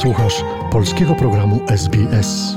Słuchasz polskiego programu SBS.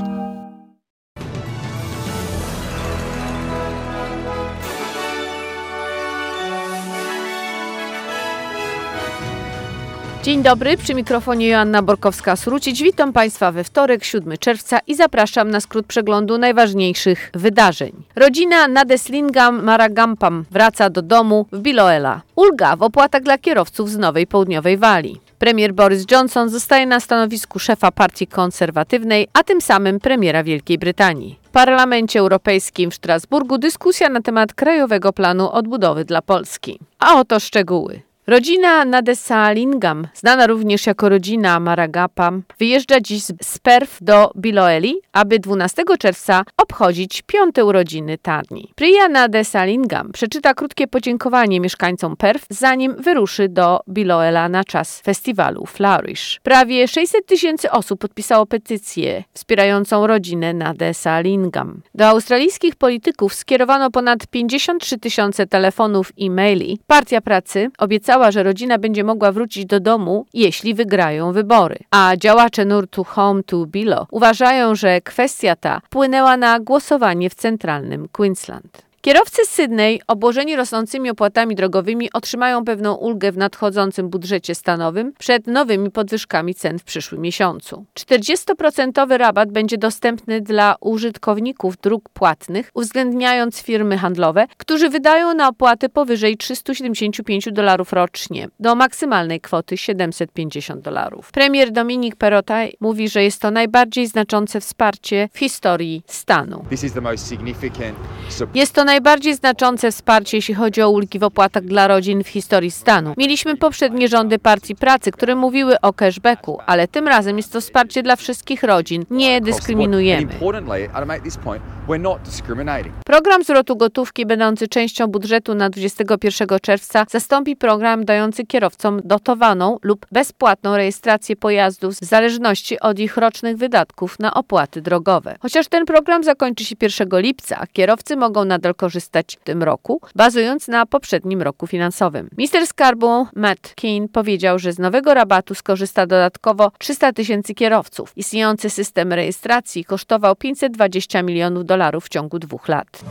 Dzień dobry, przy mikrofonie Joanna Borkowska-Srucić. Witam Państwa we wtorek, 7 czerwca i zapraszam na skrót przeglądu najważniejszych wydarzeń. Rodzina Nadeslingam Maragampam wraca do domu w Biloela. Ulga w opłatach dla kierowców z Nowej Południowej Walii. Premier Boris Johnson zostaje na stanowisku szefa partii konserwatywnej, a tym samym premiera Wielkiej Brytanii. W Parlamencie Europejskim w Strasburgu dyskusja na temat Krajowego Planu Odbudowy dla Polski. A oto szczegóły. Rodzina Nadesalingam, znana również jako rodzina Maragapam, wyjeżdża dziś z Perth do Biloeli, aby 12 czerwca obchodzić piąte urodziny Tarni. Priya Nadesalingam przeczyta krótkie podziękowanie mieszkańcom Perth, zanim wyruszy do Biloela na czas festiwalu Flourish. Prawie 600 tysięcy osób podpisało petycję wspierającą rodzinę Nadesalingam. Do australijskich polityków skierowano ponad 53 tysiące telefonów i maili. Partia Pracy obiecała że rodzina będzie mogła wrócić do domu, jeśli wygrają wybory. A działacze nurtu Home to Bilo uważają, że kwestia ta wpłynęła na głosowanie w centralnym Queensland. Kierowcy z Sydney, obłożeni rosnącymi opłatami drogowymi, otrzymają pewną ulgę w nadchodzącym budżecie stanowym przed nowymi podwyżkami cen w przyszłym miesiącu. 40% rabat będzie dostępny dla użytkowników dróg płatnych, uwzględniając firmy handlowe, którzy wydają na opłaty powyżej 375 dolarów rocznie do maksymalnej kwoty 750 dolarów. Premier Dominik Perottaj mówi, że jest to najbardziej znaczące wsparcie w historii stanu. Jest to najbardziej znaczące wsparcie, jeśli chodzi o ulgi w opłatach dla rodzin w historii stanu. Mieliśmy poprzednie rządy Partii Pracy, które mówiły o cashbacku, ale tym razem jest to wsparcie dla wszystkich rodzin. Nie dyskryminujemy. Program zwrotu gotówki, będący częścią budżetu na 21 czerwca, zastąpi program dający kierowcom dotowaną lub bezpłatną rejestrację pojazdów w zależności od ich rocznych wydatków na opłaty drogowe. Chociaż ten program zakończy się 1 lipca, kierowcy mogą nadal korzystać w tym roku, bazując na poprzednim roku finansowym. Minister skarbu Matt Keane powiedział, że z nowego rabatu skorzysta dodatkowo 300 tysięcy kierowców. Istniejący system rejestracji kosztował 520 milionów dolarów w ciągu dwóch lat.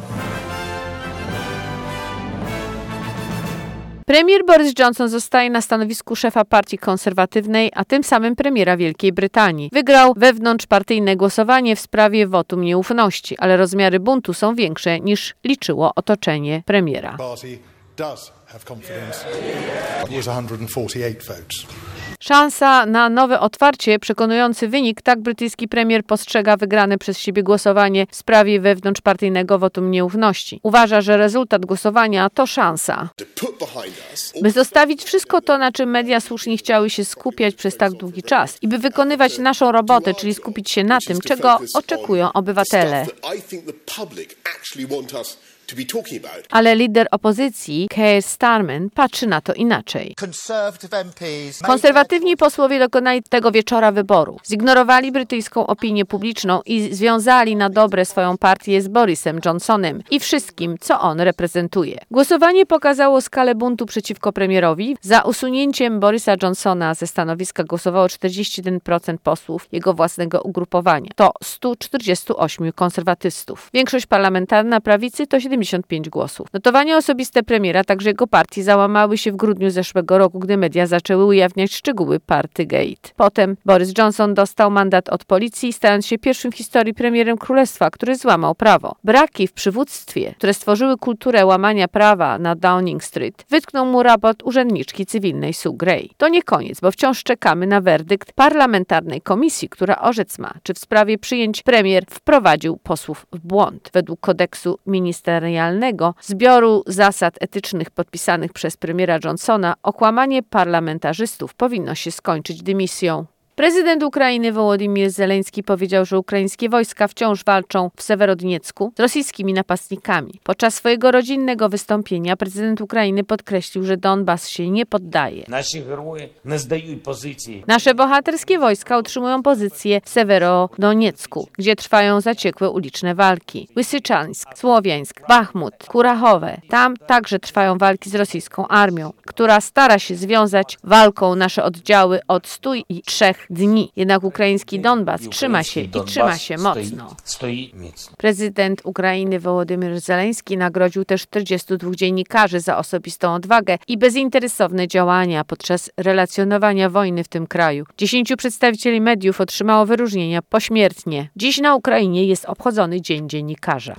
Premier Boris Johnson zostaje na stanowisku szefa partii konserwatywnej, a tym samym premiera Wielkiej Brytanii. Wygrał wewnątrzpartyjne głosowanie w sprawie wotum nieufności, ale rozmiary buntu są większe niż liczyło otoczenie premiera. Szansa na nowe otwarcie, przekonujący wynik, tak brytyjski premier postrzega wygrane przez siebie głosowanie w sprawie wewnątrzpartyjnego wotum nieufności. Uważa, że rezultat głosowania to szansa. By zostawić wszystko to, na czym media słusznie chciały się skupiać przez tak długi czas i by wykonywać naszą robotę, czyli skupić się na tym, czego oczekują obywatele. Ale lider opozycji, Keir Starmer, patrzy na to inaczej. Konserwatywni posłowie dokonali tego wieczora wyboru. Zignorowali brytyjską opinię publiczną i związali na dobre swoją partię z Borisem Johnsonem i wszystkim, co on reprezentuje. Głosowanie pokazało skalę buntu przeciwko premierowi. Za usunięciem Borisa Johnsona ze stanowiska głosowało 41% posłów jego własnego ugrupowania. To 148 konserwatystów. Większość parlamentarna prawicy to 75 głosów. Notowania osobiste premiera, także jego partii, załamały się w grudniu zeszłego roku, gdy media zaczęły ujawniać szczegóły Partygate. Potem Boris Johnson dostał mandat od policji, stając się pierwszym w historii premierem królestwa, który złamał prawo. Braki w przywództwie, które stworzyły kulturę łamania prawa na Downing Street, wytknął mu raport urzędniczki cywilnej Sue Gray. To nie koniec, bo wciąż czekamy na werdykt parlamentarnej komisji, która orzec ma, czy w sprawie przyjęć premier wprowadził posłów w błąd. Według kodeksu minister ministerialnego zbioru zasad etycznych podpisanych przez premiera Johnsona okłamanie parlamentarzystów powinno się skończyć dymisją. Prezydent Ukrainy Wołodymyr Zeleński powiedział, że ukraińskie wojska wciąż walczą w Sewerodniecku z rosyjskimi napastnikami. Podczas swojego rodzinnego wystąpienia prezydent Ukrainy podkreślił, że Donbas się nie poddaje. Nasze bohaterskie wojska utrzymują pozycję w Sewerodoniecku, gdzie trwają zaciekłe uliczne walki. Łysyczansk, Słowiańsk, Bachmut, Kurachowe. Tam także trwają walki z rosyjską armią, która stara się związać walką nasze oddziały od 103 kolejnych dni. Jednak ukraiński Donbas trzyma się i trzyma się mocno. Prezydent Ukrainy Wołodymyr Zeleński nagrodził też 42 dziennikarzy za osobistą odwagę i bezinteresowne działania podczas relacjonowania wojny w tym kraju. Dziesięciu przedstawicieli mediów otrzymało wyróżnienia pośmiertnie. Dziś na Ukrainie jest obchodzony Dzień Dziennikarza.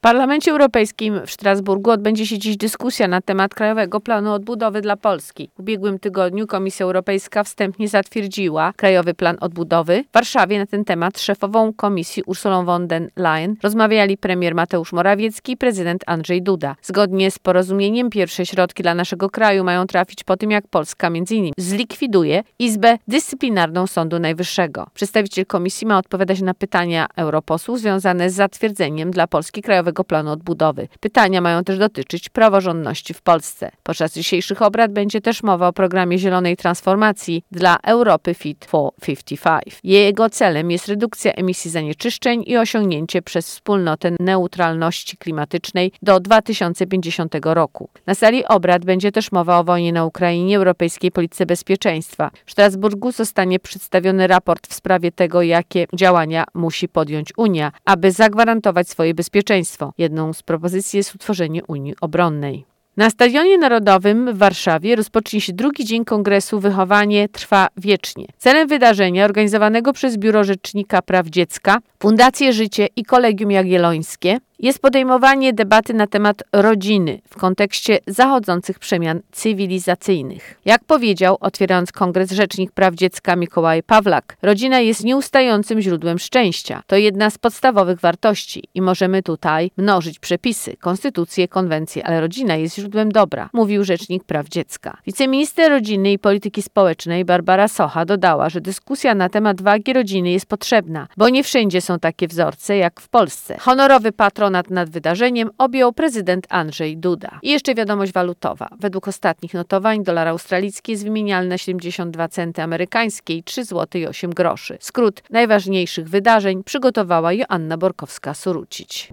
W Parlamencie Europejskim w Strasburgu odbędzie się dziś dyskusja na temat Krajowego Planu Odbudowy dla Polski. W ubiegłym tygodniu Komisja Europejska wstępnie zatwierdziła Krajowy Plan Odbudowy. W Warszawie na ten temat szefową komisji Ursulą von der Leyen rozmawiali premier Mateusz Morawiecki i prezydent Andrzej Duda. Zgodnie z porozumieniem pierwsze środki dla naszego kraju mają trafić po tym, jak Polska m.in. zlikwiduje Izbę Dyscyplinarną Sądu Najwyższego. Przedstawiciel komisji ma odpowiadać na pytania europosłów związane z zatwierdzeniem dla Polski Krajowego Krajowego Planu Odbudowy. Pytania mają też dotyczyć praworządności w Polsce. Podczas dzisiejszych obrad będzie też mowa o programie zielonej transformacji dla Europy Fit for 55. Jego celem jest redukcja emisji zanieczyszczeń i osiągnięcie przez wspólnotę neutralności klimatycznej do 2050 roku. Na sali obrad będzie też mowa o wojnie na Ukrainie, Europejskiej Polityce Bezpieczeństwa. W Strasburgu zostanie przedstawiony raport w sprawie tego, jakie działania musi podjąć Unia, aby zagwarantować swoje bezpieczeństwo. Jedną z propozycji jest utworzenie Unii Obronnej. Na Stadionie Narodowym w Warszawie rozpocznie się drugi dzień kongresu Wychowanie trwa wiecznie. Celem wydarzenia organizowanego przez Biuro Rzecznika Praw Dziecka, Fundację Życie i Kolegium Jagiellońskie jest podejmowanie debaty na temat rodziny w kontekście zachodzących przemian cywilizacyjnych. Jak powiedział, otwierając kongres Rzecznik Praw Dziecka Mikołaj Pawlak, rodzina jest nieustającym źródłem szczęścia. To jedna z podstawowych wartości i możemy tutaj mnożyć przepisy, konstytucje, konwencje, ale rodzina jest źródłem dobra, mówił Rzecznik Praw Dziecka. Wiceminister Rodziny i Polityki Społecznej Barbara Socha dodała, że dyskusja na temat wagi rodziny jest potrzebna, bo nie wszędzie są takie wzorce jak w Polsce. Honorowy patronat nad wydarzeniem objął prezydent Andrzej Duda. I jeszcze wiadomość walutowa. Według ostatnich notowań dolar australijski jest wymienialny na 72 centy amerykańskie i 3 zł i 8 groszy. Skrót najważniejszych wydarzeń przygotowała Joanna Borkowska-Surucić.